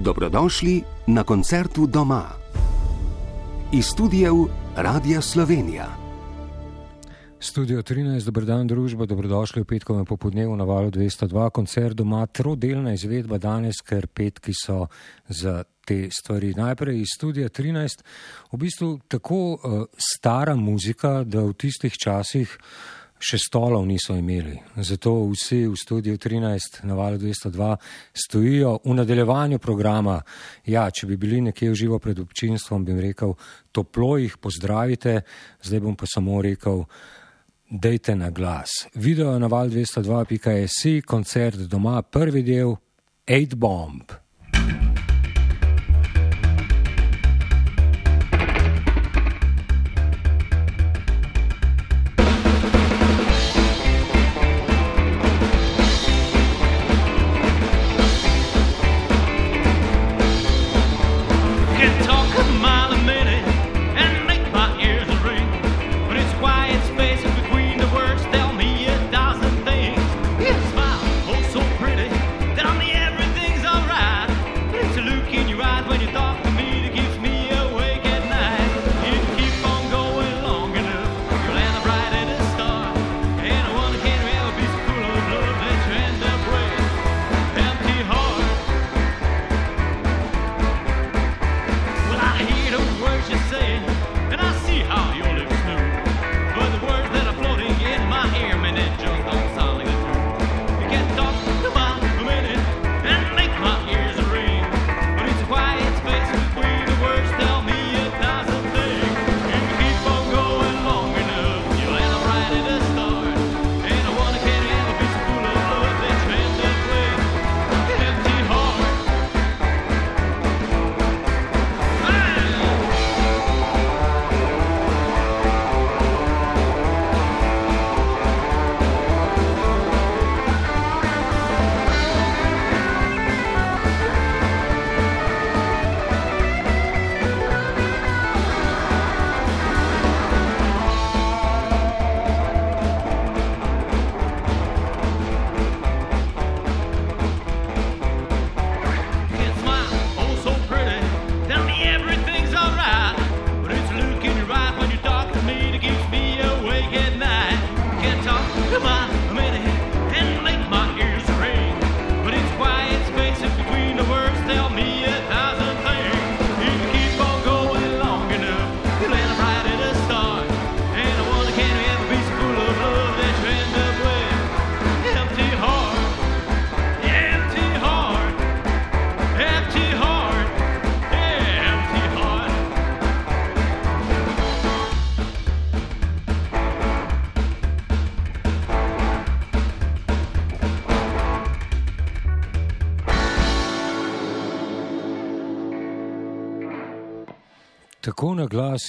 Dobrodošli na koncertu doma. Iz studijev Radia Slovenija. Studio 13, dober dan, družba, dobrodošli v petkovem popodnevu na valu 202, koncert doma, trodelna izvedba danes, ker petki so za te stvari. Najprej iz studia 13, v bistvu tako uh, stara muzika, da v tistih časih še stolov niso imeli. Zato vsi v studiu 13 na valu 202 stojijo v nadaljevanju programa. Ja, če bi bili nekje v živo pred občinstvom, bi jim rekel, toplo jih pozdravite, zdaj bom pa samo rekel, dejte na glas. Video na val 202.js, koncert doma, prvi del, 8 bomb.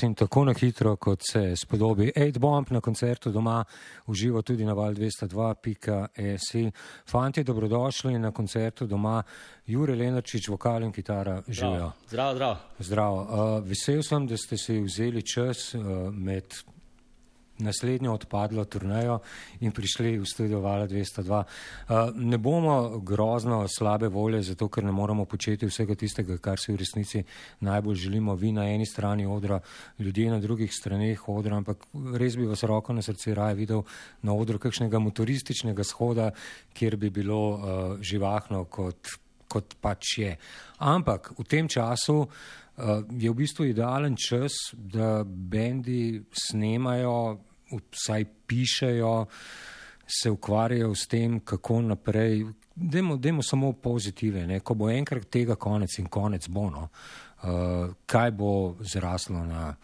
In tako na hitro, kot se spodobi. 8 bomb na koncertu doma, uživo tudi na val 202.si. Fanti, dobrodošli na koncertu doma. Jure Lenarčič, vokal in kitara, živijo. Zdravo, zdravo. Zdravo. Uh, vesel sem, da ste si vzeli čas uh, med naslednjo odpadlo turnejo in prišli v studio Vala 202. Uh, ne bomo grozno slabe volje, zato ker ne moramo početi vsega tistega, kar si v resnici najbolj želimo. Vi na eni strani odra, ljudje na drugih straneh odra, ampak res bi vas roko na srce raje videl na odru kakšnega motorističnega shoda, kjer bi bilo uh, živahno kot, kot pač je. Ampak v tem času uh, je v bistvu idealen čas, da bendi snemajo vsaj pišejo, se ukvarjajo s tem, kako naprej. Demo, demo samo pozitive, ne? ko bo enkrat tega konec in konec bo. No? Uh, kaj bo zraslo na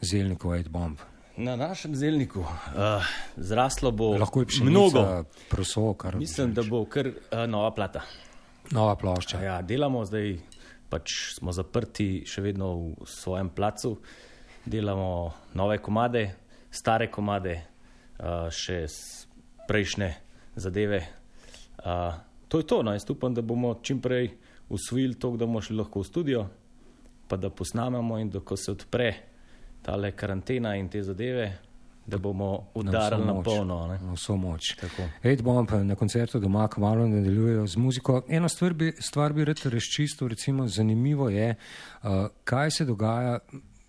zelniku Aid Bomb? Na našem zelniku uh, zraslo bo je mnogo. Proso, Mislim, da bo kar uh, nova plata. Nova plošča. Ja, delamo zdaj, pač smo zaprti še vedno v svojem placu, delamo nove komade, stare komade, uh, še prejšnje zadeve. Uh, to je to, no, jaz upam, da bomo čim prej usvojili to, da bomo šli lahko v studio, pa da posnamemo in da ko se odpre ta le karantena in te zadeve, da bomo udarili na, na polno. Na vso moč. Ed bom pa na koncertu doma, ko malo nadaljujejo z muziko. Eno stvar bi, stvar bi rad razčistil, recimo zanimivo je, uh, kaj se dogaja.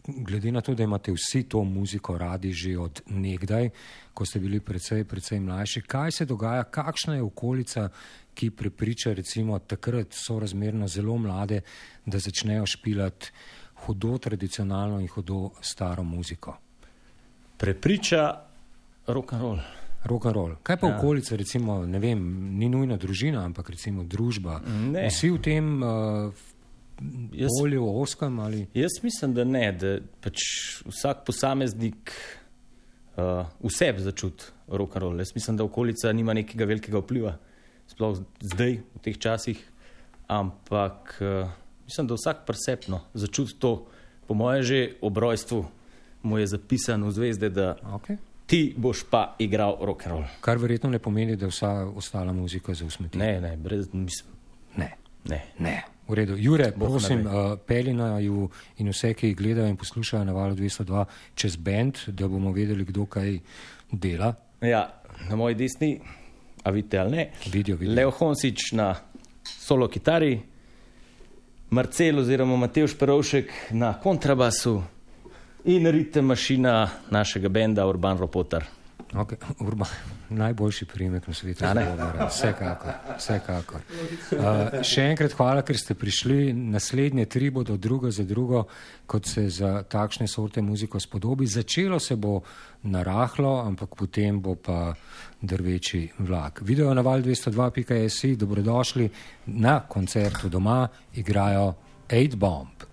Glede na to, da imate vsi to muziko radi že od nekdaj, ko ste bili precej, precej mlajši, kaj se dogaja, kakšna je okolica, ki prepriča recimo takrat so razmerno zelo mlade, da začnejo špilati hudo tradicionalno in hudo staro muziko? Prepriča rock and roll. Rock and roll. Kaj pa ja. okolica, recimo, ne vem, ni nujna družina, ampak recimo družba. Ne. Vsi v tem uh, polju oskam ali? Jaz mislim, da ne, da pač vsak posameznik uh, vse začuti rock and roll. Jaz mislim, da okolica nima nekega velikega vpliva, sploh zdaj, v teh časih, ampak uh, mislim, da vsak presepno začuti to, po mojem že obrojstvu mu je zapisano v zvezde, da okay. ti boš pa igral rock and roll. Kar verjetno ne pomeni, da vsa ostala muzika za usmrtitev. Ne, ne, brez mislim. Ne. Ne. ne. V redu. Jure, Boh prosim, uh, peli na ju in vse, ki gledajo in poslušajo na valu 202 čez bend, da bomo vedeli, kdo kaj dela. Ja, na moji desni, a vidite ali ne? Vidijo, vidijo. Leo Honsič na solo kitari, Marcel oziroma Matejš Perovšek na kontrabasu in ritem mašina našega benda Urban Ropotar. Okay. Urban, najboljši primek na svetu. Vsekakor. vsekakor. Uh, še enkrat hvala, ker ste prišli. Naslednje tri bodo drugo za drugo, kot se za takšne sorte muziko spodobi. Začelo se bo narahlo, ampak potem bo pa drveči vlak. Video na val 202.js, dobrodošli na koncertu doma, igrajo 8 Bomb.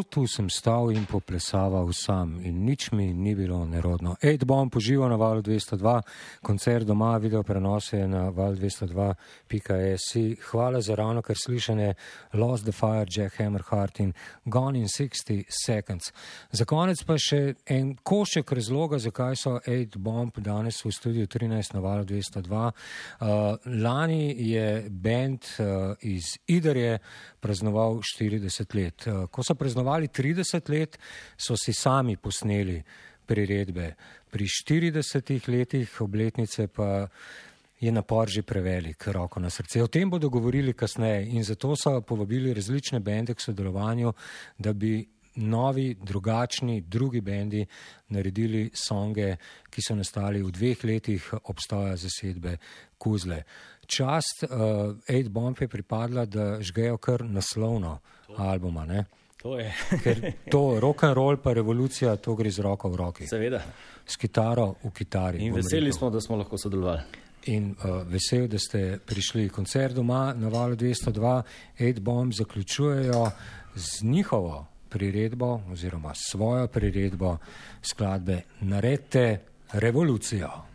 V kotu sem stal in poplesaval sam in nič mi ni bilo nerodno. Ed bom požival na valu 202, koncert doma, video prenose na val 202.si. Hvala za ravno kar slišanje Lost the Fire, Jack Hammerhart in Gone in 60 Seconds. Za konec pa še en košek razloga, zakaj so Ed Bomb danes v studiu 13 na valu 202. Uh, lani je band uh, iz Iderje praznoval 40 let. Eh, ko so praznovali 30 let, so si sami posneli priredbe. Pri 40 letih obletnice pa je napor že prevelik, roko na srce. O tem bodo govorili kasneje in zato so povabili različne bende k sodelovanju, da bi novi, drugačni, drugi bendi naredili songe, ki so nastali v dveh letih obstoja zasedbe Kuzle čast uh, Aid Bomb je pripadla, da žgejo kar naslovno to. albuma. Ne? To je. Ker to rock and roll pa revolucija, to gre z roko v roki. Seveda. S kitaro v kitari. In veseli rekel. smo, da smo lahko sodelovali. In uh, vesel, da ste prišli koncert doma na valu 202. Aid Bomb zaključujejo z njihovo priredbo oziroma svojo priredbo skladbe Naredite revolucijo.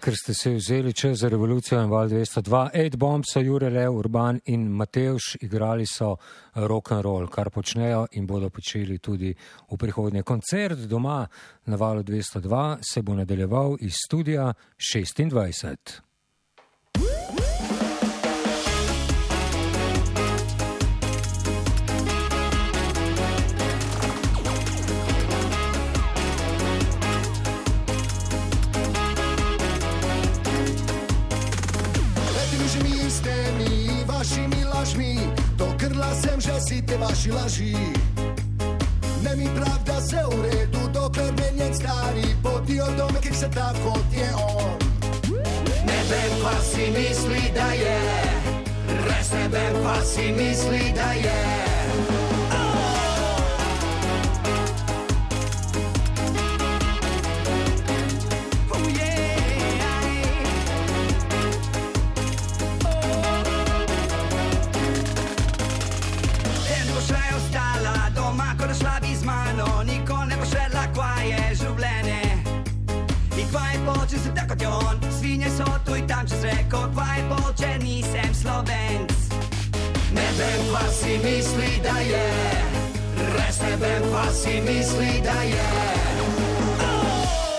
Ker ste se vzeli čas za revolucijo in val 202. Ed Bomb so Jure Lev, Urban in Mateuš igrali so rock and roll, kar počnejo in bodo počeli tudi v prihodnje. Koncert doma na valu 202 se bo nadaljeval iz studija 26. si te vaši laži. Ne mi pravda se u redu, dokler me njen stari potio do mekih se tako je on. Ne vem, pa si misli da je, res ne vem, pa si misli da je. Kot čez reko, kva je pot. če nisem slovenc. Ne vem, pa si misli, da je, res ne vem, pa si misli, da je.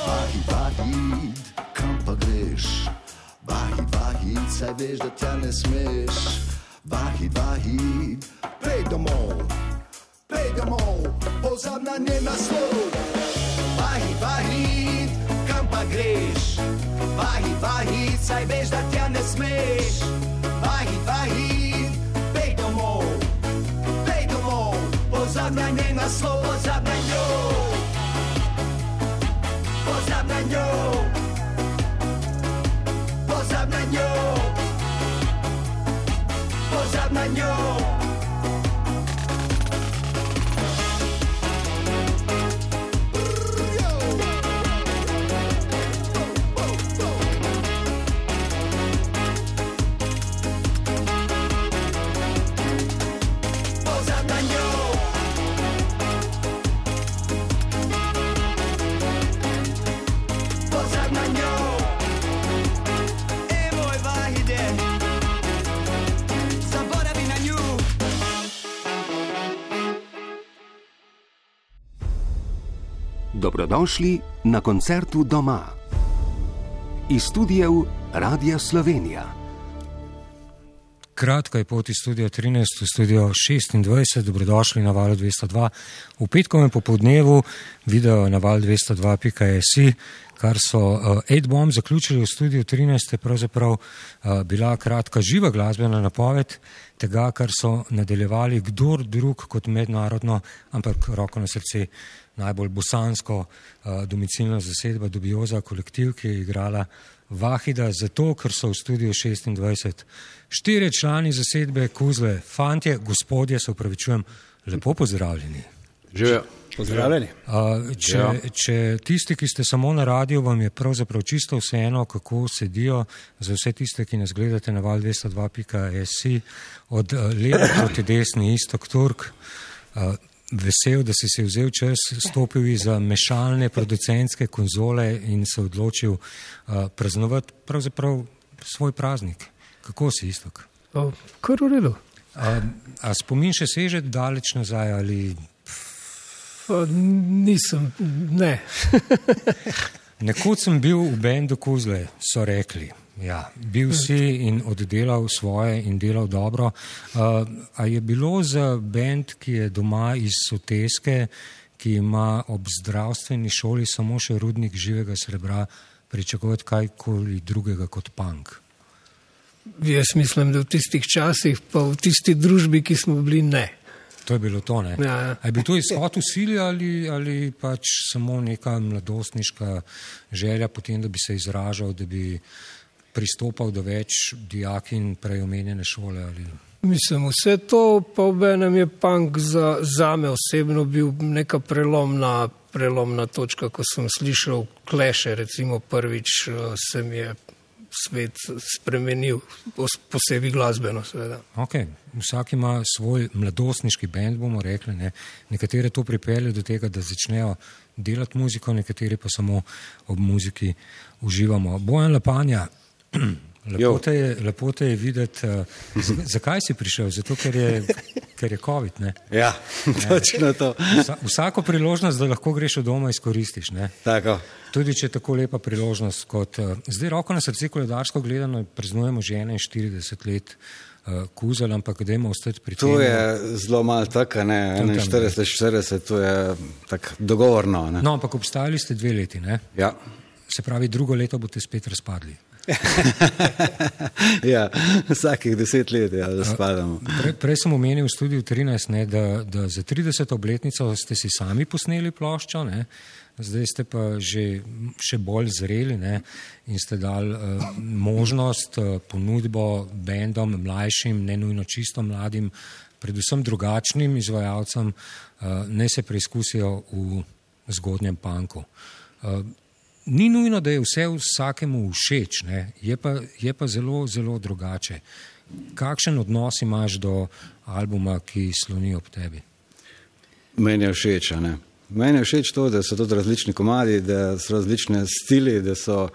Vahid, vahid, kam pa greš? Vahid, vahid, saj veš, da tja ne smeš. Vahid, vahid, pej domov, pej domov, pozab na njen naslov. Vahid, kam pa greš. Vahi, vahi, saj veš, da tja ne smeš. Vahi, vahi, pej domov, pej domov, pozabnaj njen naslov, pozabnaj njo. Njo, pozabnaj njo, pozabnaj njo. Pozabnaj njo. Dobrodošli na koncertu doma. Iz studijev Radia Slovenija. Kratka je pot iz studia 13 v studio 26, dobrodošli na valu 202. V petkovem popoldnevu video na val 202.js, kar so uh, Ed Bomb zaključili v studiu 13, je pravzaprav uh, bila kratka živa glasbena napoved tega, kar so nadaljevali kdor drug kot mednarodno, ampak roko na srce najbolj bosansko uh, domicilna zasedba Dubioza kolektiv, ki je igrala Vahida, zato ker so v studiu 26 štiri člani zasedbe Kuzle, fantje, gospodje, se upravičujem, lepo pozdravljeni. Živijo. Pozdravljeni. Uh, če, Ja. če tisti, ki ste samo na radiju, vam je pravzaprav čisto vseeno, kako sedijo, za vse tiste, ki nas gledate na val 202.js, od uh, leve proti desni, istok Turk. Uh, vesel, da si si vzel čas, stopil iza mešalne producentske konzole in se odločil uh, praznovati pravzaprav svoj praznik. Kako si istok? O, Kar v redu. A, a spomin še seže daleč nazaj ali Pa nisem, ne. Nekoč sem bil v bendu Kuzle, so rekli. Ja, bil si in oddelal svoje in delal dobro. Uh, a je bilo za bend, ki je doma iz Soteske, ki ima ob zdravstveni šoli samo še rudnik živega srebra, pričakovati kajkoli drugega kot punk? Jaz mislim, da v tistih časih, pa v tisti družbi, ki smo bili, ne. To je bilo to, ne? Ja, ja. A je bil to izhod v sili ali, ali pač samo neka mladostniška želja potem, da bi se izražal, da bi pristopal do več dijakin prej omenjene šole ali... Mislim, vse to pa ob enem je punk za, za me osebno bil neka prelomna, prelomna točka, ko sem slišal kleše, recimo prvič eh, se mi je svet spremenil, pos- posebej glasbeno seveda. Okay. Vsak ima svoj mladostniški bend, bomo rekli. Ne. Nekatere to pripelje do tega, da začnejo delati muziko, nekateri pa samo ob muziki uživamo. Bojan Lapanja, lepo te je, lepo te je videti. Uh, zakaj si prišel? Zato, ker je, ker je COVID. Ne. Ja, točno to. Vsa, vsako priložnost, da lahko greš od doma, izkoristiš. Tudi če je tako lepa priložnost, kot uh, zdaj, roko na srce, koledarsko gledano, praznujemo že 41 let uh, kuzel, ampak dajmo ostati pri tem. To je zelo malo tako, ne, Tam, tam, 41, 40, to je tako dogovorno. Ne. No, ampak obstajali ste dve leti, ne? Ja. se pravi, drugo leto boste spet razpadli. ja, vsakih deset let ja, da spadamo. Pre, prej sem omenil v studiu 13, ne, da, da za 30. obletnico ste si sami posneli ploščo, ne, zdaj ste pa že še bolj zreli ne, in ste dali uh, možnost, uh, ponudbo bendom, mlajšim, ne nujno čisto mladim, predvsem drugačnim izvajalcem, uh, ne se preizkusijo v zgodnjem panku. Uh, Ni nujno, da je vse vsakemu všeč, ne? je pa, je pa zelo, zelo drugače. Kakšen odnos imaš do albuma, ki sloni ob tebi? Meni je všeč, ne. Meni je všeč to, da so tudi različni komadi, da so različne stili, da so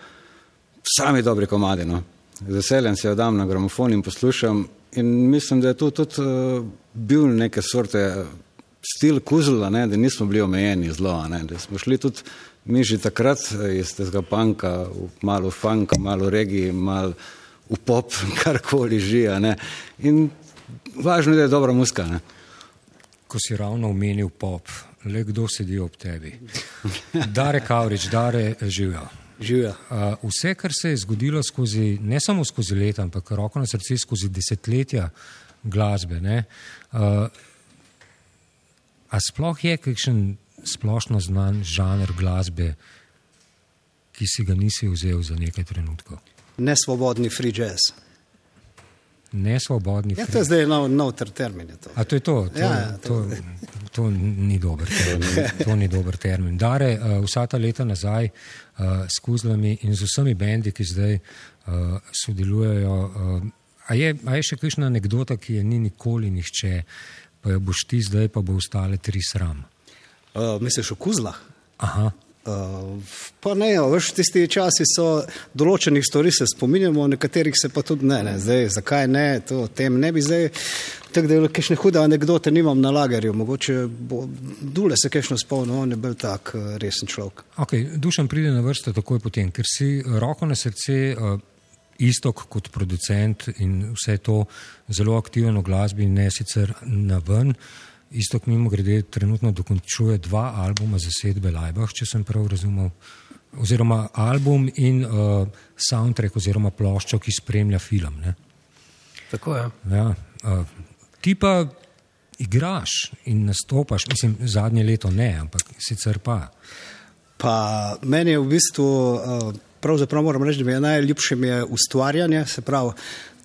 sami dobri komadi. No. Z veseljem se jo dam na gramofon in poslušam. In mislim, da je to tudi uh, bil neke sorte stil kuzla, ne, da nismo bili omejeni zelo, ne, da smo šli tudi mi že takrat eh, iz tega panka, malo funka, malo regiji, malo v pop, karkoli že. Ne. In važno je, da je dobra muska. Ne. Ko si ravno omenil pop, le kdo sedi ob tebi. Dare Kavrič, dare živijo. Živijo. Uh, vse, kar se je zgodilo skozi, ne samo skozi leta, ampak roko na srce skozi desetletja glasbe. Ne, uh, a sploh je kakšen splošno znan žanr glasbe, ki si ga nisi vzel za nekaj trenutkov? Nesvobodni free jazz. Nesvobodni Ja, free to je zdaj nov, nov ter termin. To. A to je to, to, Ja, ja, ja, to, to, to ni dober termin. To ni dober termin. Dare, uh, vsa ta leta nazaj uh, s kuzlami in z vsemi bendi, ki zdaj uh, sodelujejo. Uh, a, je, a je še kakšna anekdota, ki je ni nikoli nihče, pa jo boš ti zdaj, pa bo ostale tri sram. Uh, misliš o kuzlah? Aha. Uh, pa ne, ja, veš, tisti časi so določenih stvari se spominjamo, nekaterih se pa tudi ne. ne. Zdaj, zakaj ne, to o tem ne bi zdaj. Tako da kakšne hude anekdote nimam na lagerju, mogoče bo Dule se kakšno spomnil, on je bil tak uh, resen človek. Okay, Dušan pride na vrsto takoj potem, ker si roko na srce. Uh, Istok kot producent in vse to zelo aktiven v glasbi, ne sicer na ven. Istok mimo grede trenutno dokončuje dva albuma za sedbe Lajbah, če sem prav razumel. Oziroma album in uh, soundtrack oziroma ploščo, ki spremlja film. Ne? Tako je. Ja, uh, ti pa igraš in nastopaš, mislim, zadnje leto ne, ampak sicer pa. Pa meni je v bistvu, uh, pravzaprav moram reči, da mi je najljubše mi je ustvarjanje, se pravi,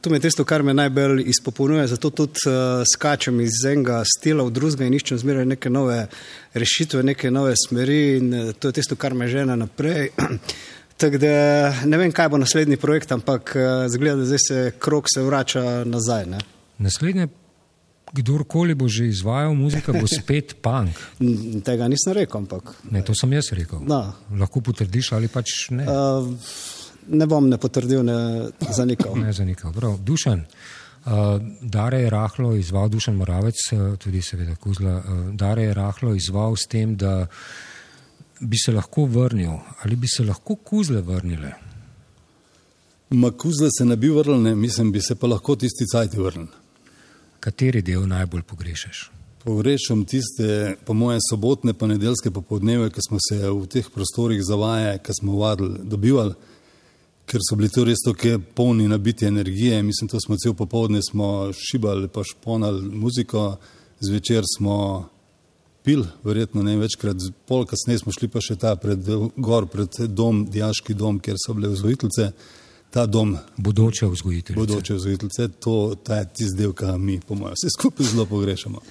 to mi je tisto, kar me najbolj izpopolnjuje, zato tudi uh, skačem iz enega stila v drugega in iščem zmeraj neke nove rešitve, neke nove smeri in uh, to je tisto, kar me žene naprej. Tako da ne vem, kaj bo naslednji projekt, ampak uh, zgleda, da zdaj se krok se vrača nazaj. Ne? Naslednje, kdorkoli bo že izvajal muziko, bo spet punk. Tega nisem rekel, ampak Ne, to sem jaz rekel. No. Lahko potrdiš ali pač ne. uh, ne bom ne potrdil, ne zanikal. Ne zanikal. Prav. Dušan, uh, Dare je rahlo izval, Dušan Moravec, uh, tudi seveda Kuzla, uh, Dare je rahlo izval s tem, da bi se lahko vrnil ali bi se lahko Kuzle vrnile. Makuzle se ne bi vrnil, ne, mislim, bi se pa lahko tisti cajt vrnil. Kateri del najbolj pogrešaš? Pogrešam tiste, po moje, sobotne, pa nedeljske popoldneve, ki smo se v teh prostorih zavaje, ki smo vadili, dobivali, ker so bili to res tako polni nabiti energije. Mislim, to smo cel popoldne smo šibali, pa šponali muziko, zvečer smo pil, verjetno ne večkrat, pol kasneje smo šli pa še ta pred, gor pred dom, dijaški dom, kjer so bile vzgojiteljice. Ta dom, Bodoče vzgojiteljice. bodoče vzgojiteljice, to je tisti del, ki mi, po mojem, vse skupaj zelo pogrešamo.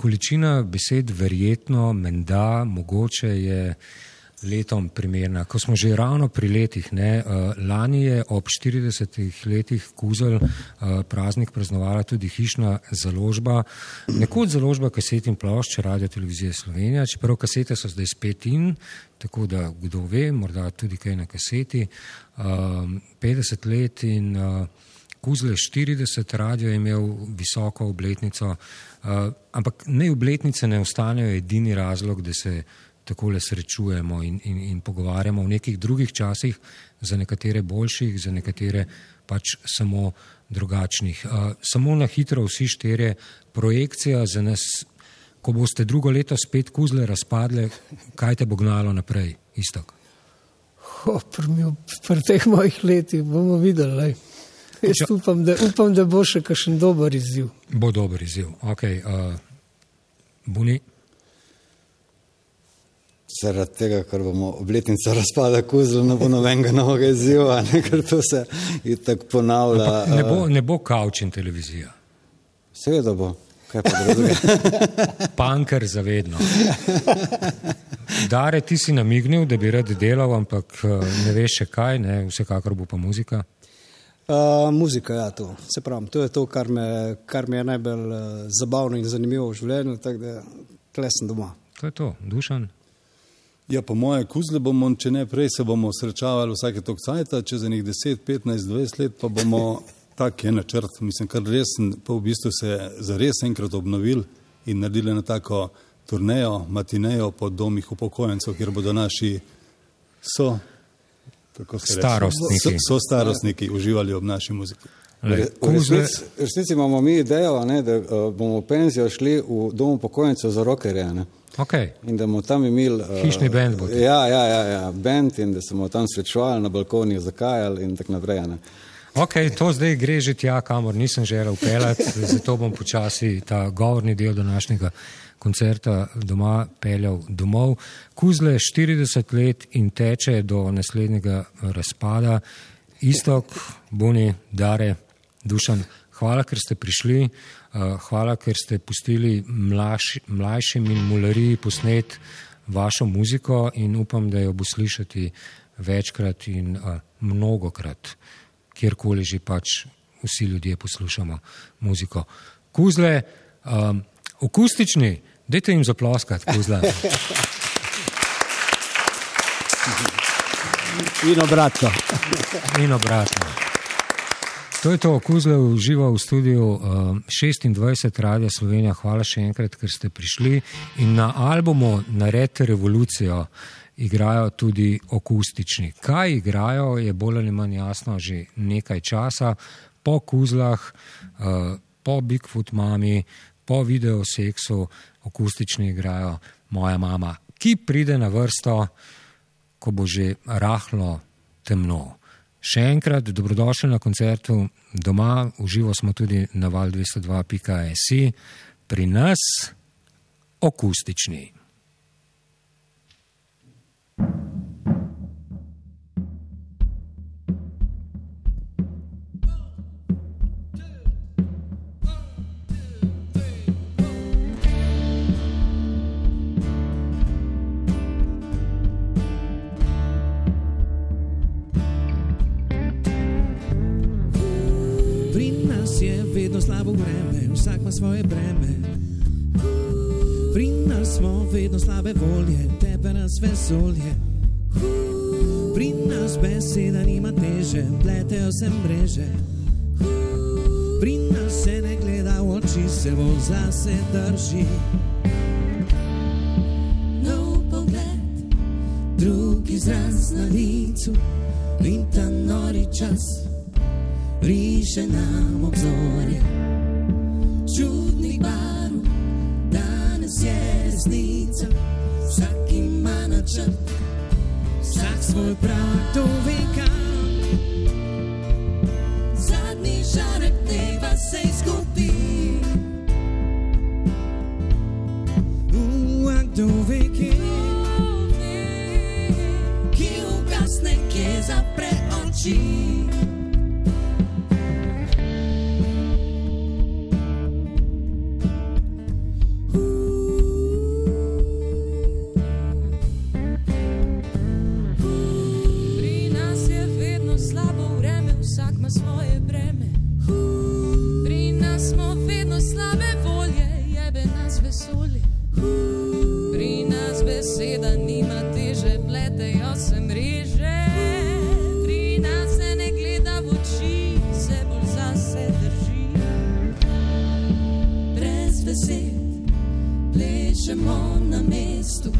Količina besed, verjetno, menda, mogoče je letom primerna. Ko smo že ravno pri letih, ne, uh, lani je ob 40 letih Kuzel uh, praznik praznovala tudi hišna založba, nekoč založba kaset in plošč Radio Televizije Slovenija, čeprav kasete so zdaj spet in, tako da kdo ve, morda tudi kaj na kaseti, uh, 50 let in uh, Kuzle 40, radio je imel visoko obletnico, ampak ne obletnice ne ostanejo edini razlog, da se takole srečujemo in, in, in pogovarjamo v nekih drugih časih, za nekatere boljših, za nekatere pač samo drugačnih. Uh, samo na hitro vsi štirje projekcija za nas, ko boste drugo leto spet kuzle razpadle, kaj te bo gnalo naprej, istok. Ho, pri, pri teh mojih letih bomo videli. lej. Jaz upam da, upam, da bo še kakšen dober izziv. Bo dober izziv. Okay, uh, Buni, Zaradi tega, ker bomo obletnico razpada kuzla, ne bo nobenega novega izziva, ne, ker to se itak ponavlja. ne bo, eh, ne bo kavč in televizija. Seveda bo, kaj pa drugega. Panker zavedno. Dare, ti si namignil, da bi rad delal, ampak uh, ne veš še kaj, ne? vsekakor bo pa muzika. Uh, muzika, ja, to. Se pravi, to je to, kar me, kar mi je najbolj uh, zabavno in zanimivo v življenju, tako da tle sem doma. To je to, dušan. Ja, po moje kuzle bomo, če ne prej, se bomo srečavali vsake tok cajta, čez enih 10, 15, 20 let pa bomo tak je načrt, mislim, kar resen, pa v bistvu se zares enkrat obnovili in naredili na tako turnejo, matinejo po domih upokojencev, kjer bodo naši so, kako se reče, Starostniki. so, so starostniki uživali ob naši muziki. Le, V resnici- v resnici imamo mi idejo, ne, da uh, bomo v penzijo šli v dom upokojencev za rokerje. Ne. Okay. In da bomo tam imeli. Uh, Hišni bend bo to. Ja, ja, ja, ja bend in da se bomo tam srečevali na balkonih, zakajali in tako naprej. Ne. Ok, to zdaj gre že tja, kamor nisem želel peljati, zato bom počasi ta govorni del današnjega koncerta doma peljal domov. Kuzle 40 let in teče do naslednjega razpada. Istok, Buni, Dare, Dušan, hvala, ker ste prišli, hvala, ker ste pustili mlaš, mlajšim in mulariji posnet vašo muziko in upam, da jo bo slišati večkrat in uh, mnogokrat kjerkoli že pač vsi ljudje poslušamo muziko. Kuzle, um, akustični, dajte jim zaploskati, kuzle. In obratno. In obratno. To je to, Kuzle uživa v studiu um, 26 Radia Slovenija. Hvala še enkrat, ker ste prišli. In na albumu Naredite revolucijo igrajo tudi akustični. Kaj igrajo, je bolj ali manj jasno že nekaj časa. Po Kuzlah, uh, po Bigfoot mami, po videoseksu akustični igrajo moja mama, ki pride na vrsto, ko bo že rahlo temno. Še enkrat dobrodošli na koncertu doma, uživo smo tudi na val 202.si, pri nas akustični. Pri vsak ima svoje breme. Pri nas smo vedno slabe volje, tebe nas vesolje. Pri nas beseda nima teže, pletejo se mreže. Pri nas se ne gleda v oči, se bolj zase drži. Nov pogled, drugi izraz na licu in ta nori čas riše nam obzorje. Čudnih barv, danes je resnica, vsak ima načrt, vsak svoj prav, to ve kam. Zadnji žarek dneva se izgubi. Kdo ve, ki ugasne, kje zapre oči. Plešemo na mestu,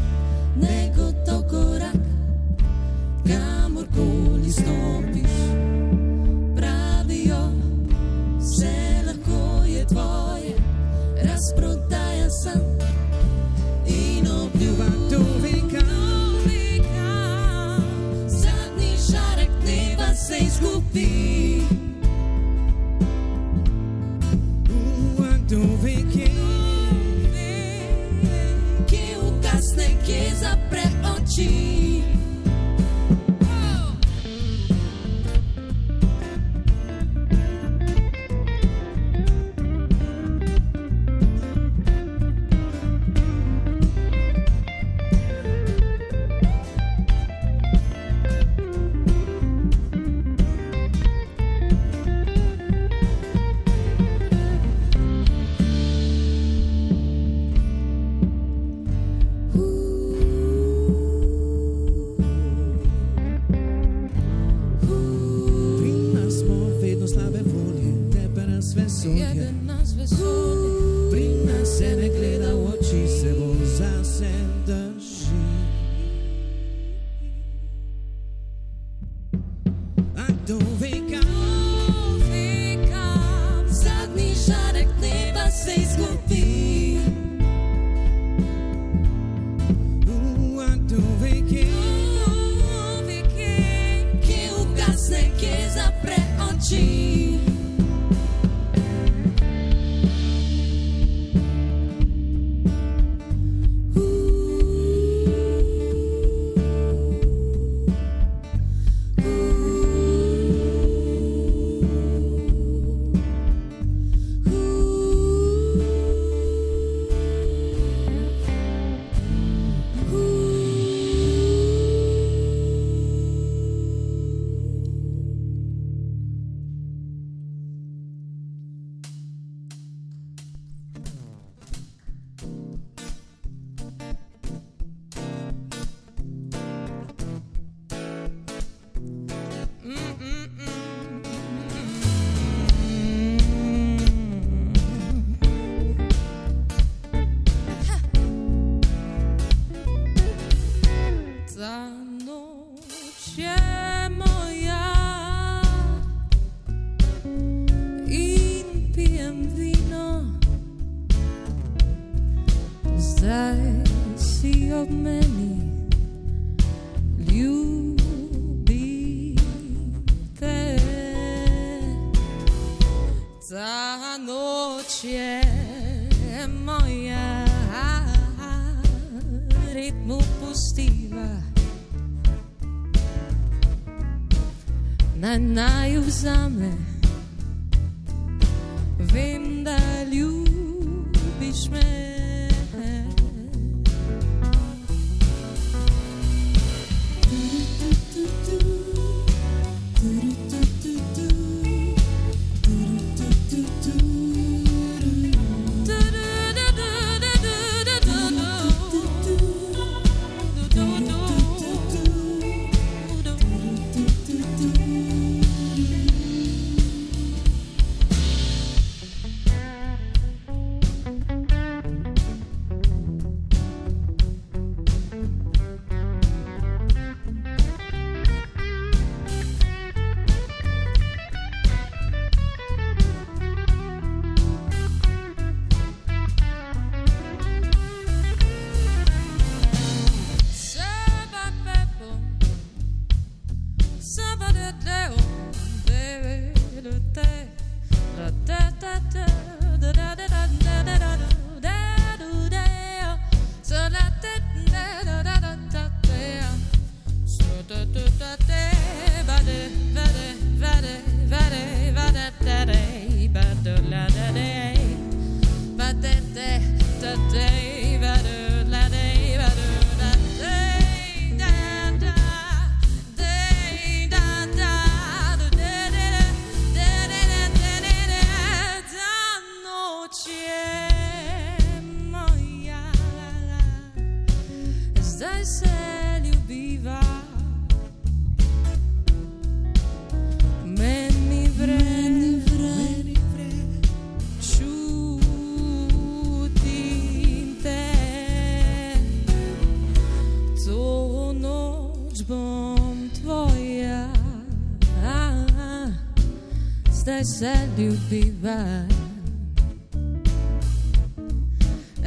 they said you'd be back.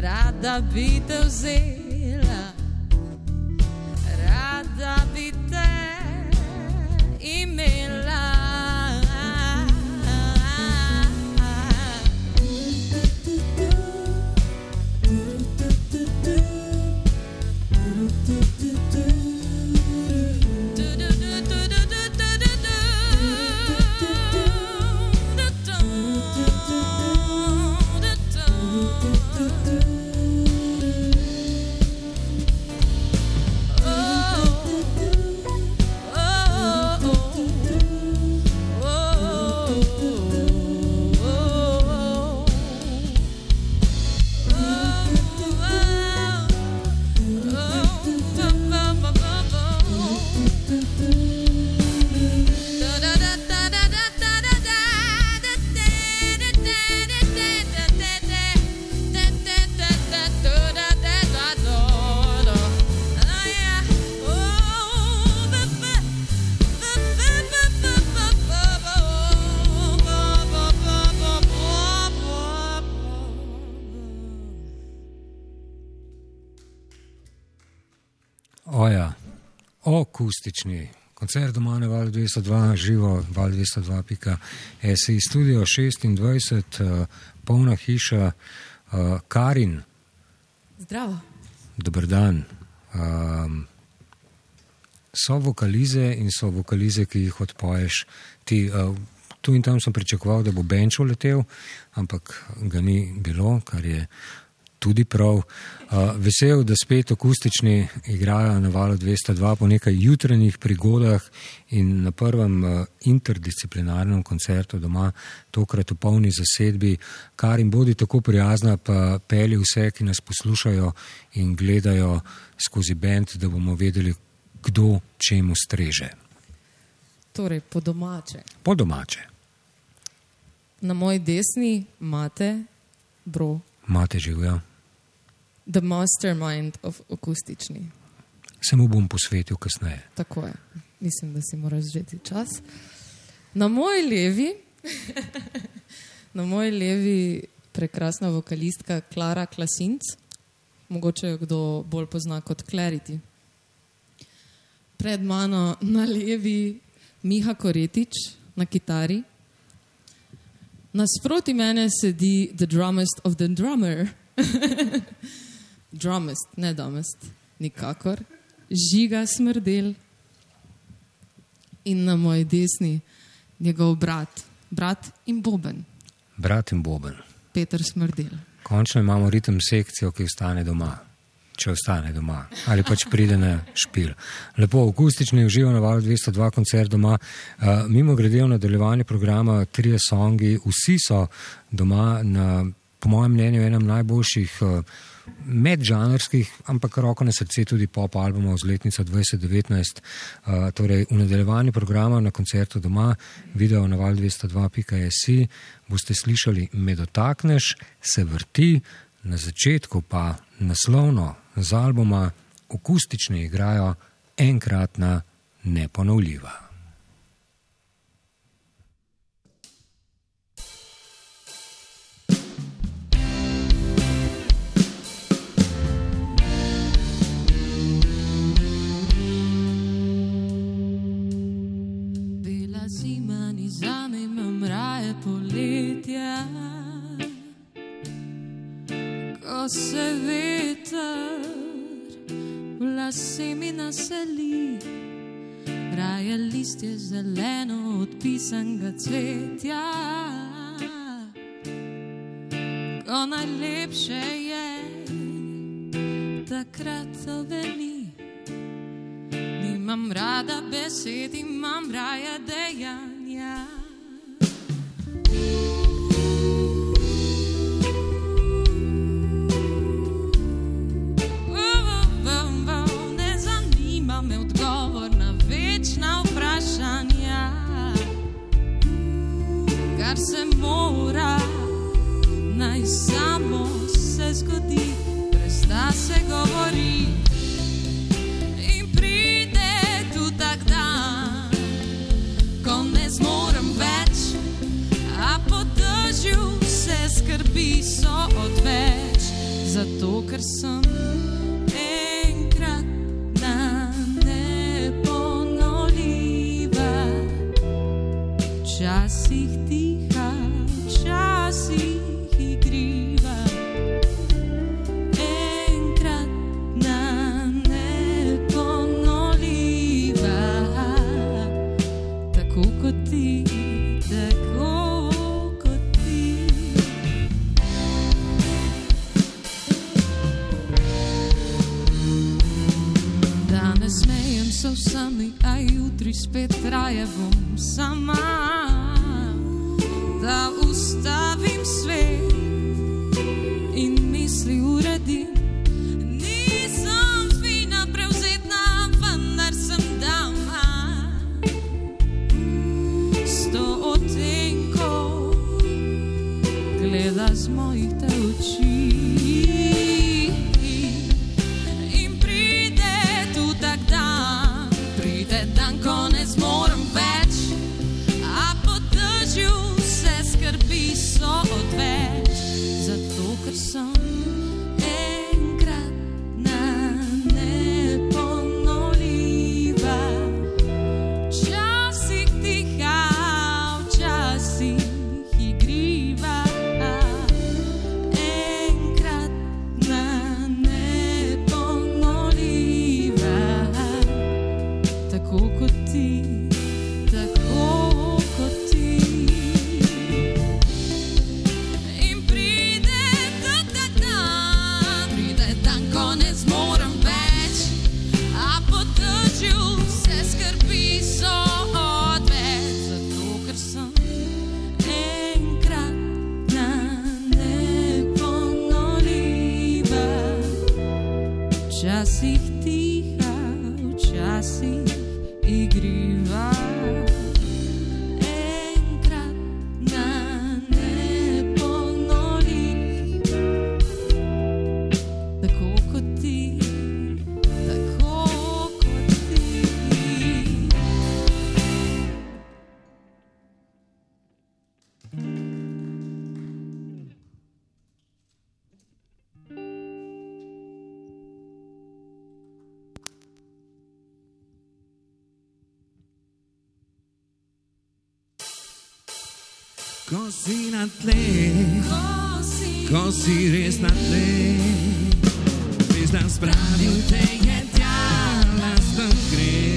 Rada bi te vzela, rada bi te. Akustični koncert doma na Val 202, živo Val 202.si, studio 26, uh, polna hiša, uh, Karin, Zdravo. dober dan. Um, so vokalize in so vokalize, ki jih odpoješ. Ti, uh, tu in tam sem pričakoval, da bo Benčo letel, ampak ga ni bilo, kar je tudi prav. Uh, vesel, da spet akustični igrajo na valu 202 po nekaj jutranjih prigodah in na prvem uh, interdisciplinarnem koncertu doma, tokrat v polni zasedbi, kar jim bodi tako prijazna, pa peli vse, ki nas poslušajo in gledajo skozi bend, da bomo vedeli, kdo čemu streže. Torej, po domače. Po domače. Na moji desni imate bro, Mate živijo. The mastermind of akustični. Se mu bom posvetil kasneje. Tako je. Mislim, da si moraš vzeti čas. Na moji levi, na moji levi prekrasna vokalistka Klara Klasinc, mogoče jo kdo bolj pozna kot Clarity. Pred mano na levi Miha Koretič na kitari. Nasproti mene sedi The Drummest of the Drummer. Drummest, ne domest, nikakor. Žiga smrdel in na moji desni njegov brat, brat in boben, Brat in Boben. Peter smrdel. Končno imamo ritem sekcijo, ki ostane doma. Če ostane doma ali pač pride na špil. Lepo, akustični uživo na valu 202 koncert doma. Uh, mimo grede v nadaljevanju programa trije songi, vsi so doma na, po mojem mnenju, enem najboljših uh, medžanrskih, ampak roko na srce tudi pop albumov z letnico 2019. Uh, torej, v nadaljevanju programa na koncertu doma, video na val 202.js boste slišali Me dotakneš, se vrti, na začetku pa naslovno z albuma akustični igrajo enkratna neponovljiva. Ko se veter v lase mi naseli, raje listje zeleno od pisanega cvetja. Ko najlepše je, takrat to veli. Nimam rada besed, imam raje dejanja. Ne se mora, naj samo se zgodi, brez da se govori. In pride tu tak dan, ko ne zmorem več, a po dežju vse skrbi so odveč, zato ker sem enkrat na neponovljiva, včasih tiha, ko si res na tle, veš, da spravil te je tja, lasten gre.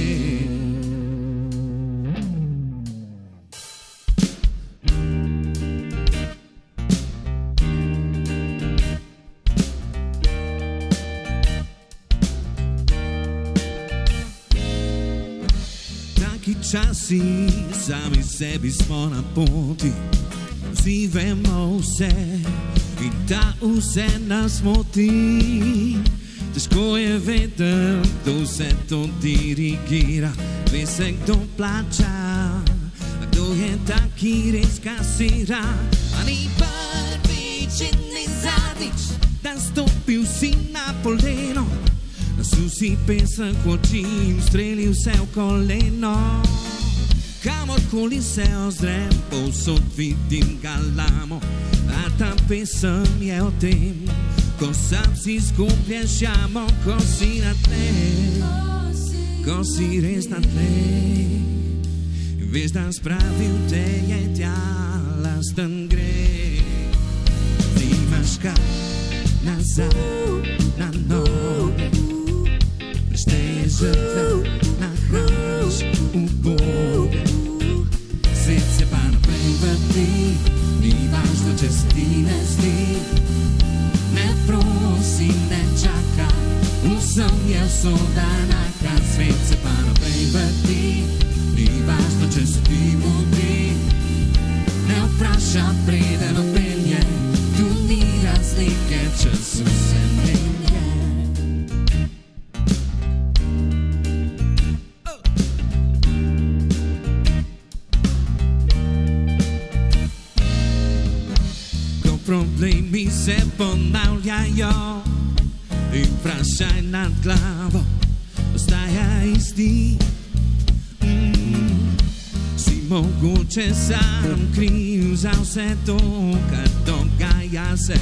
Časi, sami sebi smo na poti, vsi vemo vse in ta vse nas moti. Težko je vedeti, kdo vse to dirigira, ve se kdo plača, kdo je ta, ki res kasira. A ni prvič in ni zadnjič, da stopil si na poleno. Susi pesek v oči in streli vse v koleno. Kamorkoli se ozrem, povsod vidim galamo. A ta pesem je o tem, ko sam si skupljen šamo, ko si na tle, ko si res na tle. Veš, da spravil te je tja, lasten gre. Nimaš kaj nazaj na noge. Šteje žrtve. Svet se pa naprej vrti, ni važno, če se ti ne zdi. Ne prosi, ne čaka, vsem je usoda naka. Svet se pa naprej vrti, ni važno, če se ti mudi. Ne vpraša, preden opelje, tu ni razlike, čas se menja. Ponavljajo in vprašaj nad glavo, ostaja isti. Mm, si mogoče sam kriv za vse to, kar dogaja se.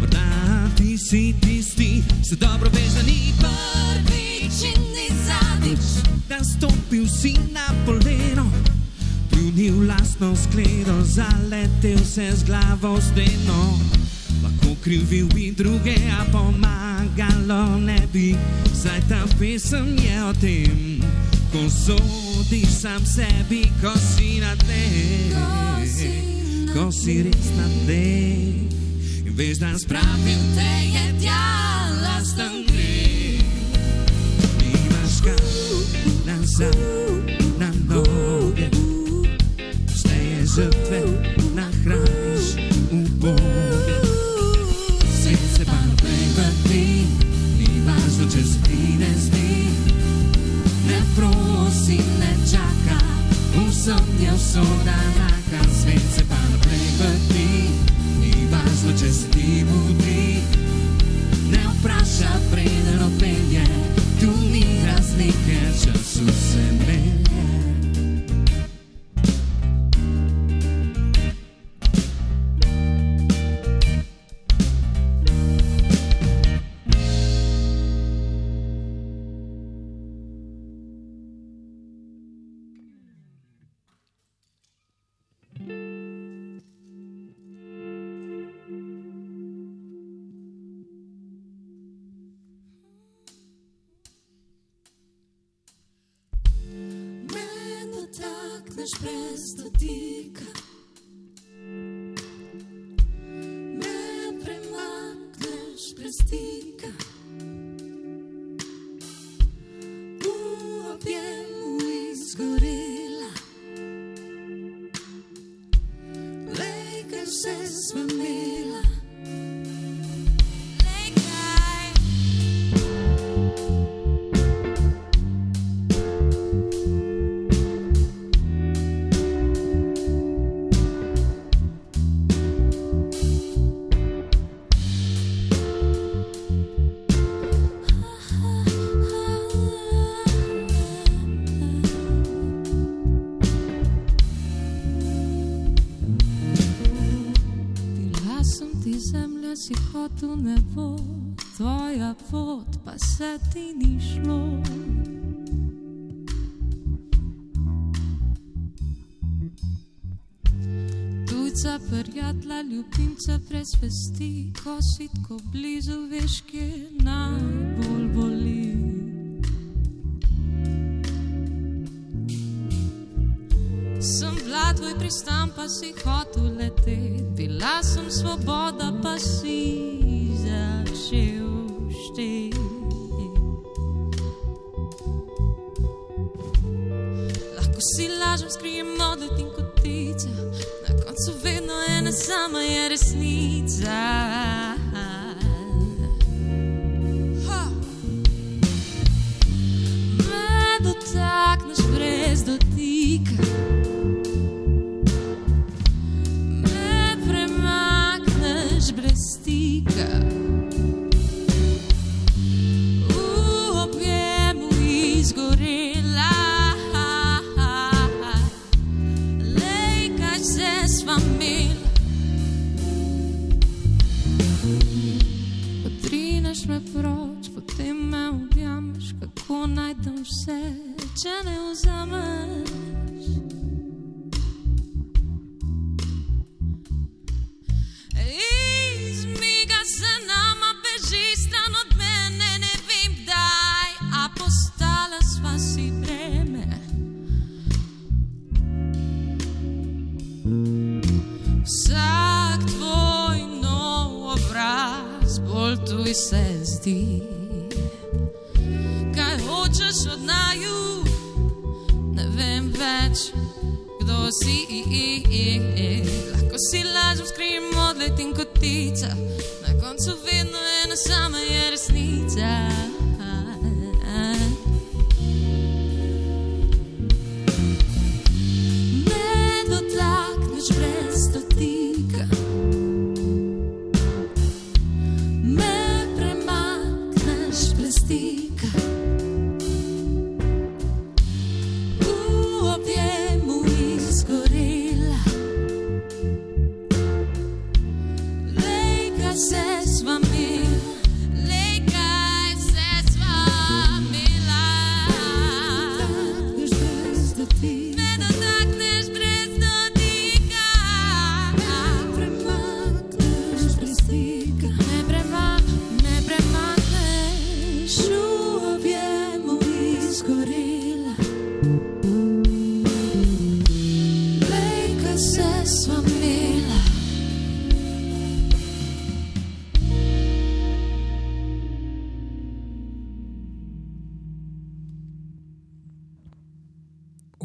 Morda ti si tisti, se dobro veš, da ni prvič in ni zadnjič, da stopil si na poleno. Pljunil lastno skledo, zaletel se z glavo steno. Krivil bi druge, a pomagalo ne bi. Saj ta pesem je o tem, ko sodiš sam sebi, ko si na tle. Ko si res na tle. In veš, da spravil te je tja, lasten gre. Nimaš kaj nazaj na noge šteje žrtve, nahraniš uboge. Vsem je usoda naka. Svet se pa naprej vrti, ni važno, če se ti mudi. Ne vpraša, brez ljubimca brez vesti, ko si tako blizu, veš, kje najbolj boli. Sem bila tvoj pristan, pa si hotel leteti, bila sem svoboda, pa si začel šteti. Lahko si lažem, skrijem modlet in kotica, vedno ena sama če ne vzameš. Izmiga se nama, beži stran od mene, ne vem kdaj, a postala sva si breme. Vsak tvoj nov obraz, bolj tuj se zdi. Si. Lahko si lažem, skrijem odlet in kotica, na koncu vedno ena sama je resnica.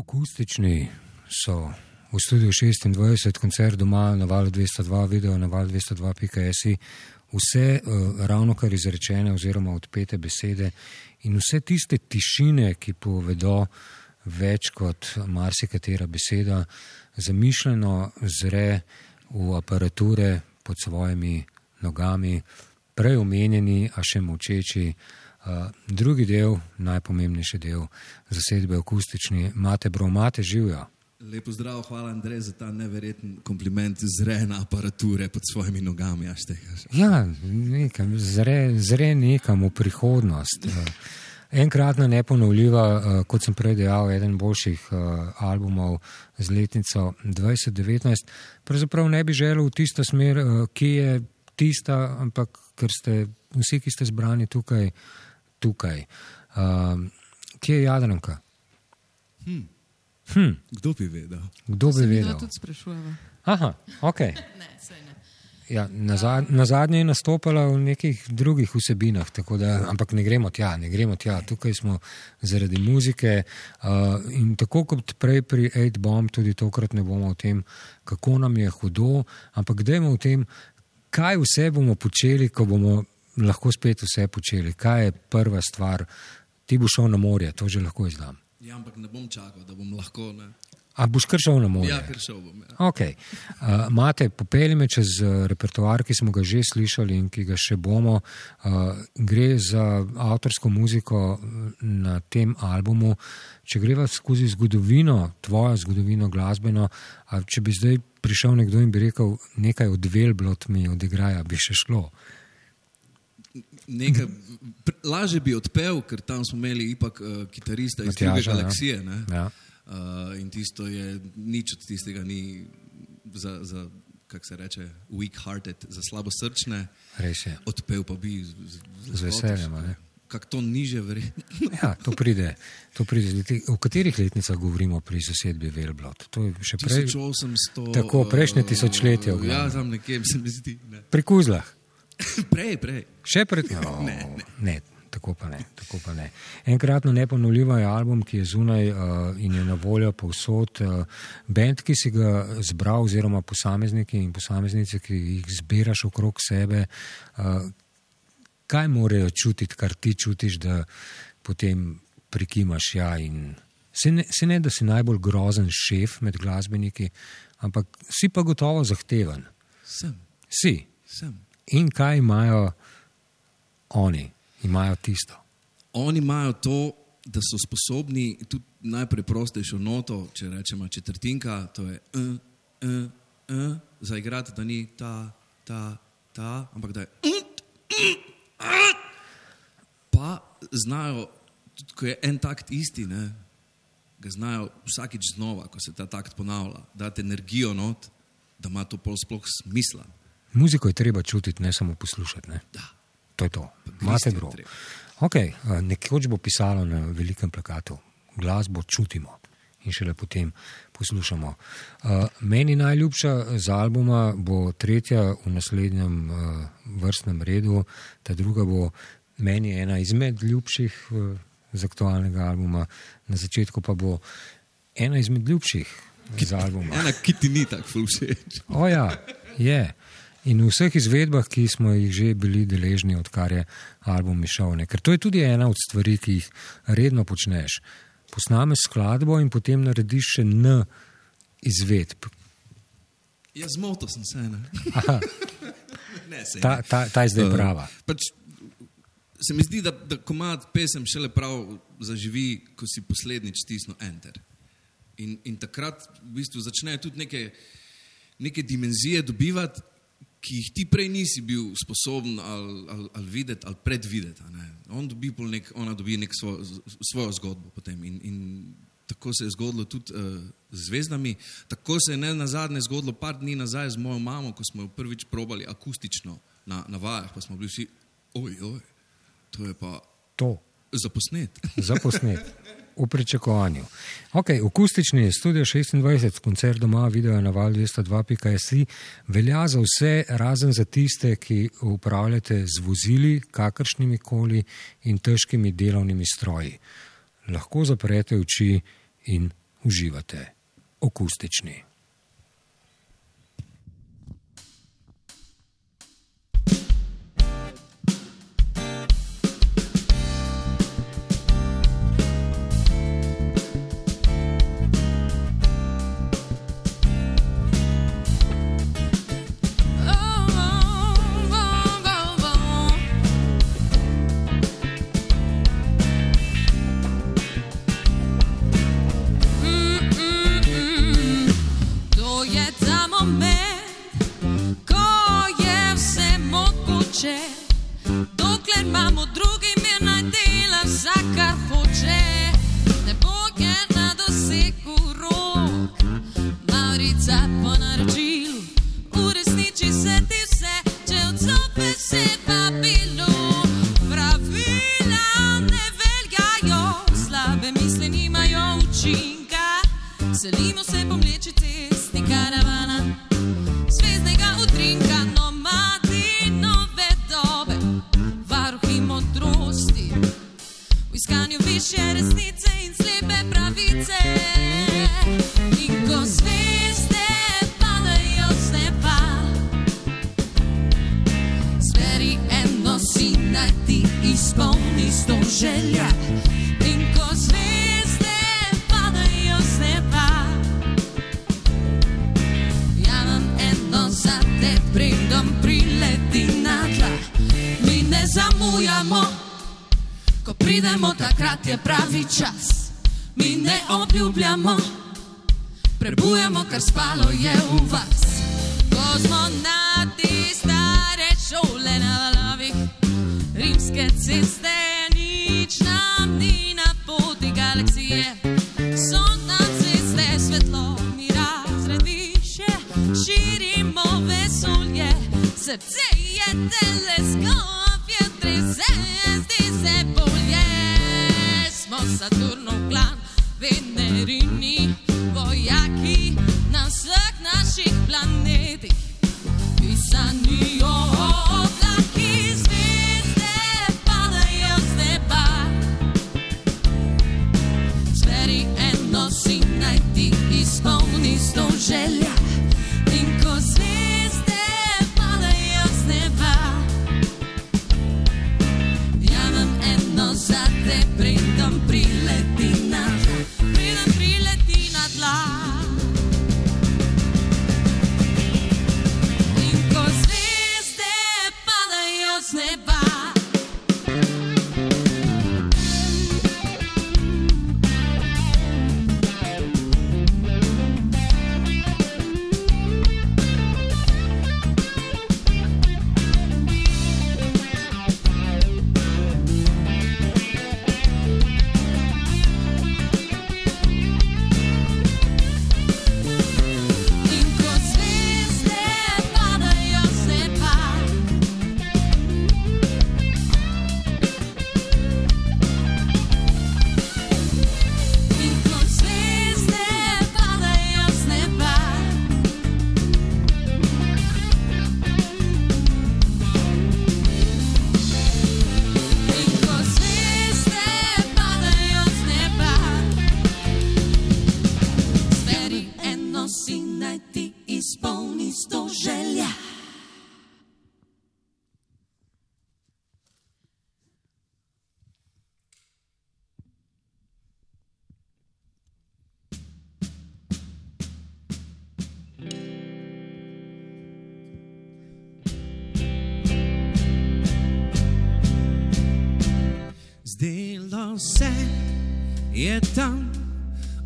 Akustični so v studiu 26, koncert doma na valu 202, video na valu 202.js. Vse uh, ravno kar izrečene oziroma odpete besede in vse tiste tišine, ki povedo več kot marsikatera beseda, zamišljeno zre v aparature pod svojimi nogami, prej omenjeni, a še močeči. Uh, drugi del, najpomembnejši del zasedbe akustični, imate bromate živijo. Lepo zdrav, hvala Andrej za ta neverjeten kompliment zrena aparature pod svojimi nogami. Ja. Ja, nekam, zre, zre nekam v prihodnost. Uh, Enkratna neponovljiva, uh, kot sem prej dejal, eden boljših albumov z letnico 2019. Pravzaprav ne bi želel v tisto smer, ki je tista, ampak ker ste vsi, ki ste zbrani tukaj, tukaj. Uh, kje je Jadranka? Hm. Hm. Kdo bi vedel? Kdo bi Se mi vedel? tudi sprašujeva. Aha, ok. Ne, ne. Ja, na, zad, na zadnje je nastopala v nekih drugih vsebinah, tako da, ampak ne gremo tja, ne gremo tja. Tukaj smo zaradi muzike uh, in tako kot prej pri 8-bomb, tudi tokrat ne bomo o tem, kako nam je hudo, ampak gremo o tem, kaj vse bomo počeli, ko bomo lahko spet vse počeli. Kaj je prva stvar? Ti bo šel na morje, to že lahko izdam. Ja, ampak ne bom čakal, da bom lahko. Ne. A boš kar šel na morje? Ja, kar šel bom. Ja. Okay. Uh, Mate, popelji me čez uh, repertoar, ki smo ga že slišali in ki ga še bomo. Uh, gre za avtorsko muziko na tem albumu. Če greva skozi zgodovino, tvojo zgodovino glasbeno, če bi zdaj prišel nekdo in bi rekel, nekaj od Velblot mi odigraja, bi še šlo. Nekaj, lažje bi odpel, ker tam smo imeli ipak uh, kitarista iz Matjaža, druge ja. galaksije. Ja. Uh, in tisto je, nič od tistega ni za, za kako se reče, weak-hearted, za slabosrčne. Res je. Odpel pa bi z, z, Z veseljem, a ne? Kako to niže verjetno. Ja, to pride. To pride. z leti- V katerih letnicah govorimo pri zasedbi Velblot? To je še prej. 1800. Tako, prejšnje tisočletje. v Ja, tam nekje se mi zdi. Ne. Pri Kuzlah. Prej, prej. Še pred tem? No, Ne, ne. ne, tako pa ne. Tako pa ne. Enkratno neponovljivo je album, ki je zunaj uh, in je na voljo povsod. Uh, bend, ki si ga zbral, oziroma posamezniki in posameznice, ki jih zbiraš okrog sebe, uh, kaj morajo čutiti, kar ti čutiš, da potem prikimaš ja in. Se ne, se ne, da si najbolj grozen šef med glasbeniki, ampak si pa gotovo zahteven. Sem, Si. sem. In kaj imajo oni? Imajo tisto. Oni imajo to, da so sposobni tudi najpreprostejšo noto, če rečemo četrtinka, to je uh, uh, uh, zaigrati, da ni ta, ta, ta, ampak da je. Pa znajo, tudi ko je en takt isti, ne, ga znajo vsakič znova, ko se ta takt ponavlja, dati energijo not, da ima to pol sploh smisla. Muziko je treba čutiti, ne samo poslušati. Ne? To je to. Imate treba. Okay, nekoč bo pisalo na velikem plakatu, glasbo čutimo in šele potem poslušamo. Uh, meni najljubša z albuma bo tretja v naslednjem uh, vrstnem redu, ta druga bo meni ena izmed ljubših z aktualnega albuma, na začetku pa bo ena izmed ljubših z albuma. Ena, ki ti ni tako všeč. O ja, je. In v vseh izvedbah, ki smo jih že bili deležni, odkar je album išel. Ne? Ker to je tudi ena od stvari, ki jih redno počneš. Posnameš skladbo in potem narediš še N izvedb. Ja, zmotil sem se. Ne? Ne, sej Ta, ta, ta je zdaj Eh, prava. Pač, se mi zdi, da, da komad pesem šele prav zaživi, ko si poslednjič stisnil enter. In, in takrat v bistvu začnejo tudi neke, neke dimenzije dobivati, ki jih ti prej nisi bil sposoben ali, ali, ali videti ali predvideti. On dobi nek, ona dobi nek svojo, svojo zgodbo potem. In, in tako se je zgodilo tudi uh, z zvezdami. Tako se je ne na zadnje zgodilo par dni nazaj z mojo mamo, ko smo jo prvič probali akustično na, na vajah, pa smo bili vsi, oj, oj, to je pa To. zaposnet. Zaposnet. V pričakovanju. Okay, akustični je studio 26, koncert doma, video je na val 202.js. Velja za vse, razen za tiste, ki upravljate z vozili, kakršnimi koli in težkimi delovnimi stroji. Lahko zaprete oči in uživate. Akustični. je pravi čas, mi ne obljubljamo, prebujamo, kar spalo je v vas. Ko smo na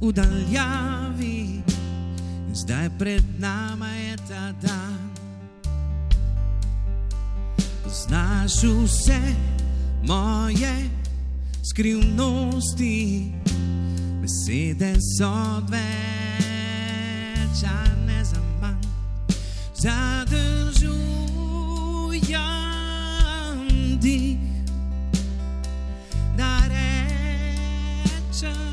v daljavi, zdaj pred nama je ta dan. Znaš vse moje skrivnosti, besede so odveč, a ne za manj. Zadržujem dih, da rečem.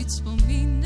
ritmo min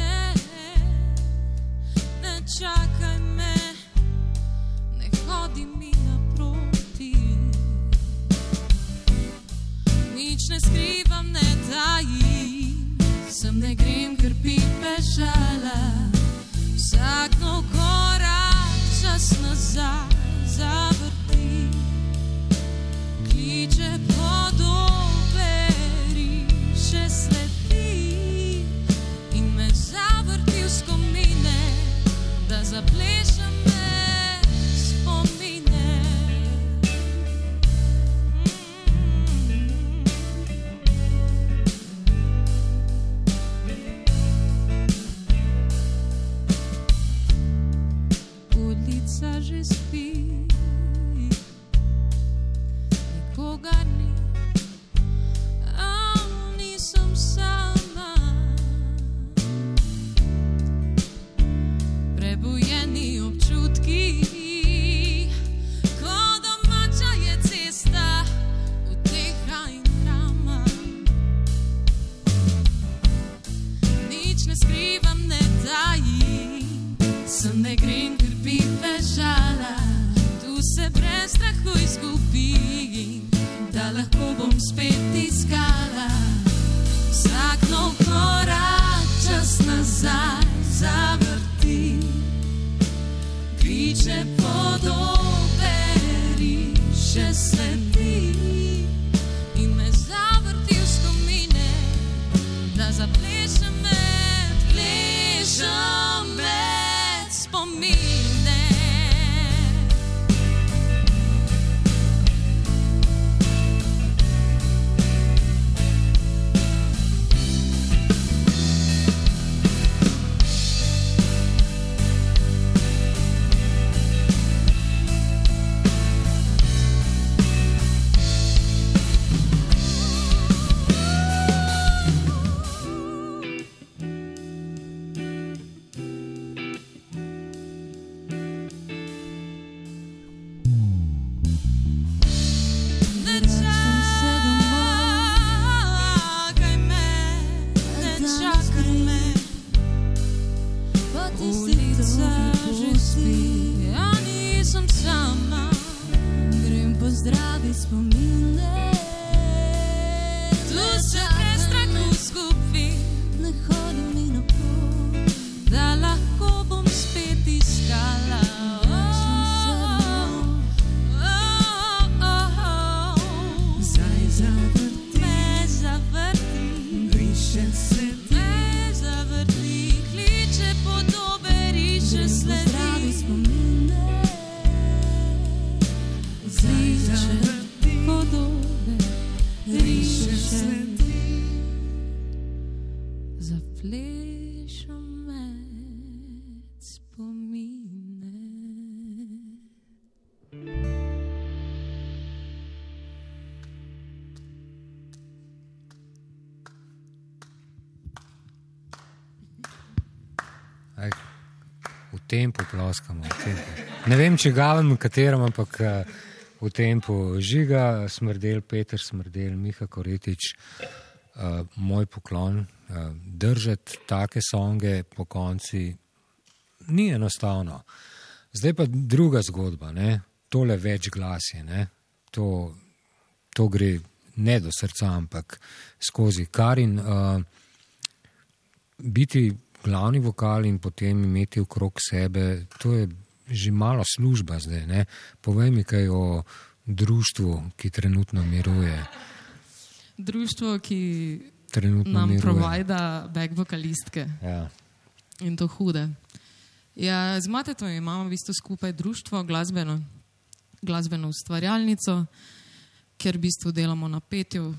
tempu ploskamo, v tempu. Ne vem, če gavim, katerim, ampak uh, v tempu žiga, smrdel, Peter, smrdel, Miha Koretič, uh, moj poklon. Uh, držati take songe po konci ni enostavno. Zdaj pa druga zgodba, ne? tole več glasje, to, to gre ne do srca, ampak skozi Karin. Uh, biti glavni vokal in potem imeti okrog sebe, to je že malo služba zdaj. Ne? Povej mi kaj o društvu, ki trenutno miruje. Društvo, ki Trenutno nam miruje. provajda back vokalistke. Ja. In to hude. Ja, z Matetom imamo v bistvu skupaj društvo, glasbeno, glasbeno ustvarjalnico, kjer v bistvu delamo na petju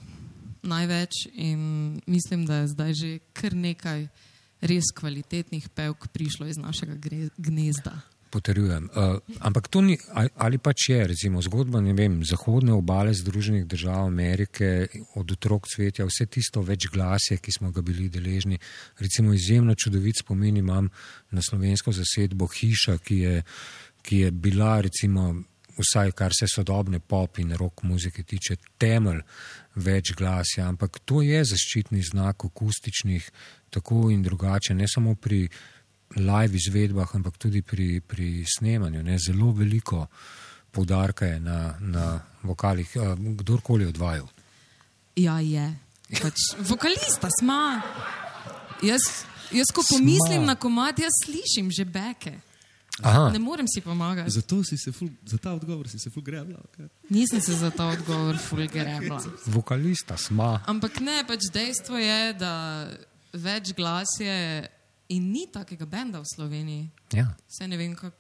največ in mislim, da je zdaj že kar nekaj res kvalitetnih pevk prišlo iz našega gnezda. Potrjujem. Uh, ampak to ni, ali- ali pač je, recimo, zgodba vem, zahodne obale Združenih držav Amerike, od otrok cvetja, vse tisto več glasje, ki smo ga bili deležni. Recimo, izjemno čudovit spomin imam na slovensko zasedbo Hiša, ki je, ki je bila, recimo, vsaj kar se sodobne pop in rock muzike tiče, temelj več glasja. Ampak to je zaščitni znak akustičnih, tako in drugače, ne samo pri live izvedbah, ampak tudi pri, pri snemanju. Ne? Zelo veliko poudarka je na, na vokalih, eh, kdorkoli odvajal. Ja, je. Pač, vokalista smo. Jaz, jaz, ko pomislim Sma. na komat, jaz slišim že beke. Aha. Ne morem si pomagati. Zato si se ful, za ta odgovor si se ful grebla. Okay? Nisem se za ta odgovor fulgerebla. Vokalista smo. Ampak ne, pač dejstvo je, da več glas je in ni takega benda v Sloveniji. Ja. Se ne vem, kako.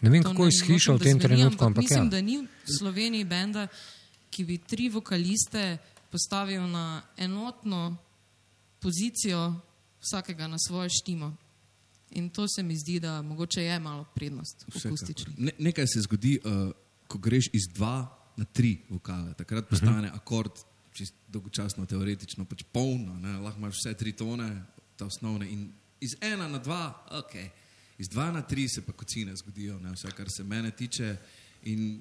Ne vem, kako je s Hišo v tem zveni, trenutku, ampak mislim, ja. da ni v Sloveniji benda, ki bi tri vokaliste postavil na enotno pozicijo, vsakega na svojo štimo. In to se mi zdi, da mogoče je malo prednost akustični. Ne, nekaj se zgodi, uh, ko greš iz dva na tri vokale. Takrat postane uh -huh. akord, dolgočasno, teoretično, pač polno. Ne? Lahko imaš vse tri tone, ta osnovne. In iz ena na dva, ok. Iz dva na tri se pa kocine zgodijo, ne? vse kar se mene tiče. In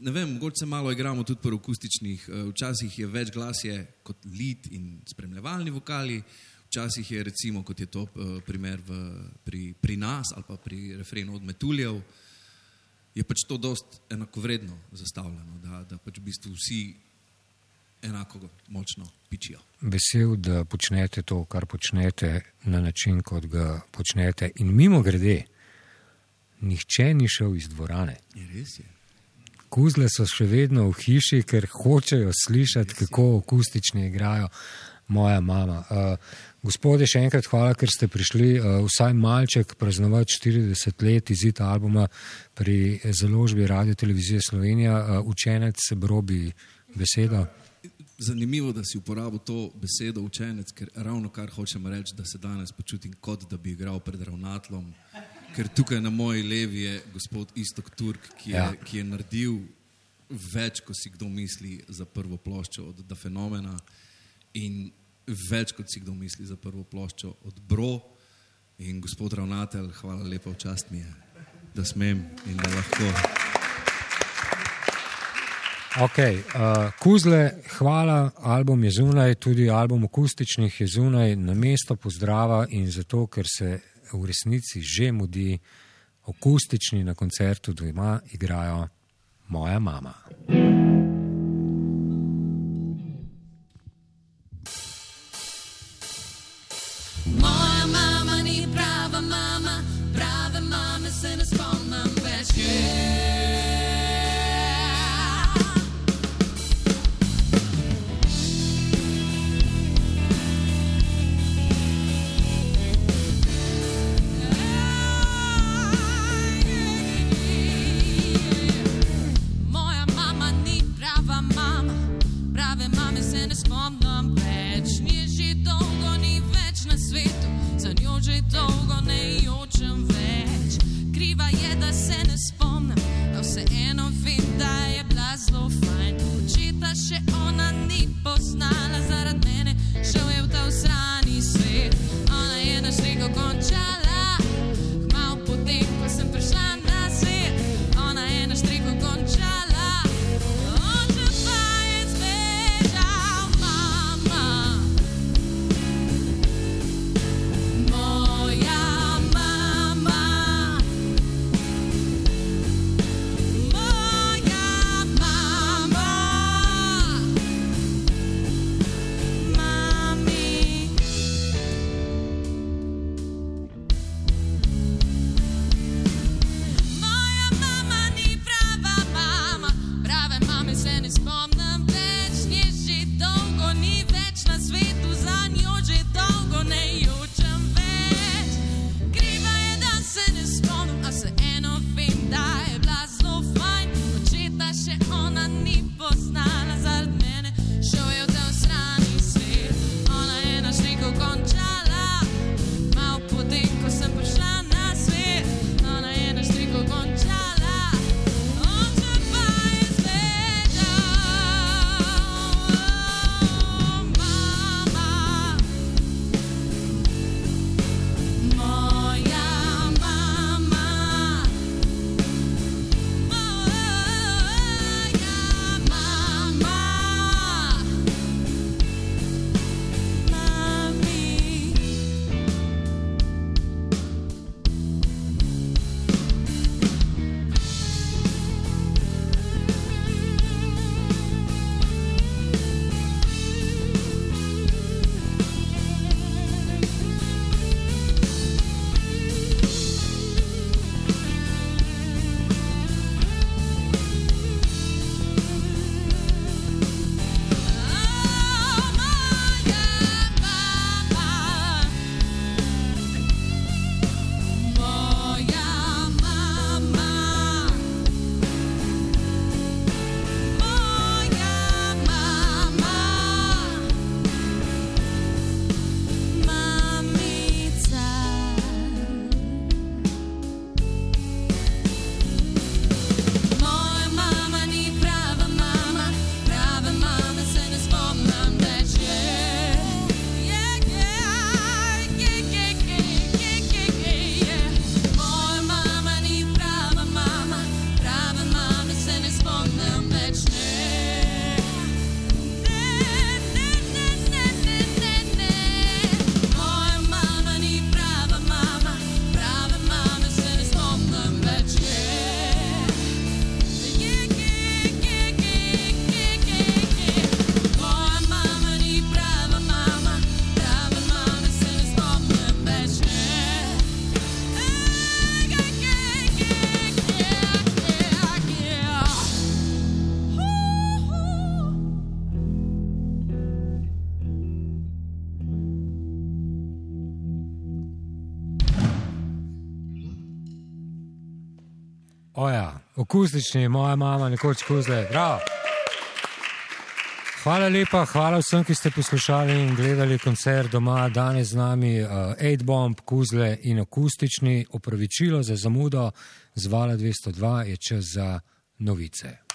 ne vem, mogoče se malo igramo tudi pri akustičnih. eh, Včasih je več glasje kot lead in spremljevalni vokali, včasih je recimo, kot je to eh, primer v, pri, pri nas ali pa pri refrenu od Metuljev, je pač to dost enakovredno zastavljeno, da, da pač v bistvu vsi enako močno pičijo. Vesel, da počnete to, kar počnete na način, kot ga počnete. In mimo grede, nihče ni šel iz dvorane. Je res je. Kuzle so še vedno v hiši, ker hočejo slišati, kako akustični igrajo moja mama. Uh, gospode, še enkrat hvala, ker ste prišli uh, vsaj malček praznovati 40 let izid albuma pri založbi Radio Televizije Slovenija. Uh, učenec brobi besedo. Zanimivo, da si uporabil to besedo učenec, ker ravno kar hočem reči, da se danes počutim kot da bi igral pred ravnatlom. Ker tukaj na moji levi je gospod Istok Turk, ki je, Ja. ki je naredil več, kot si kdo misli za prvo ploščo od Da Fenomena in več, kot si kdo misli za prvo ploščo od Bro. In gospod ravnatelj, hvala lepa, včast mi je, da smem in da lahko. Ok, uh, Kuzle, hvala, album je zunaj, tudi album akustičnih je zunaj, na mesto pozdrava in zato, ker se v resnici že mudi, akustični na koncertu doma igrajo moja mama. Oja, akustični, moja mama, nekoč kuzle. Bravo. Hvala lepa, hvala vsem, ki ste poslušali in gledali koncert doma. Danes z nami uh, 8-bomb, kuzle in akustični. Opravičilo za zamudo z vala 202 je čas za novice.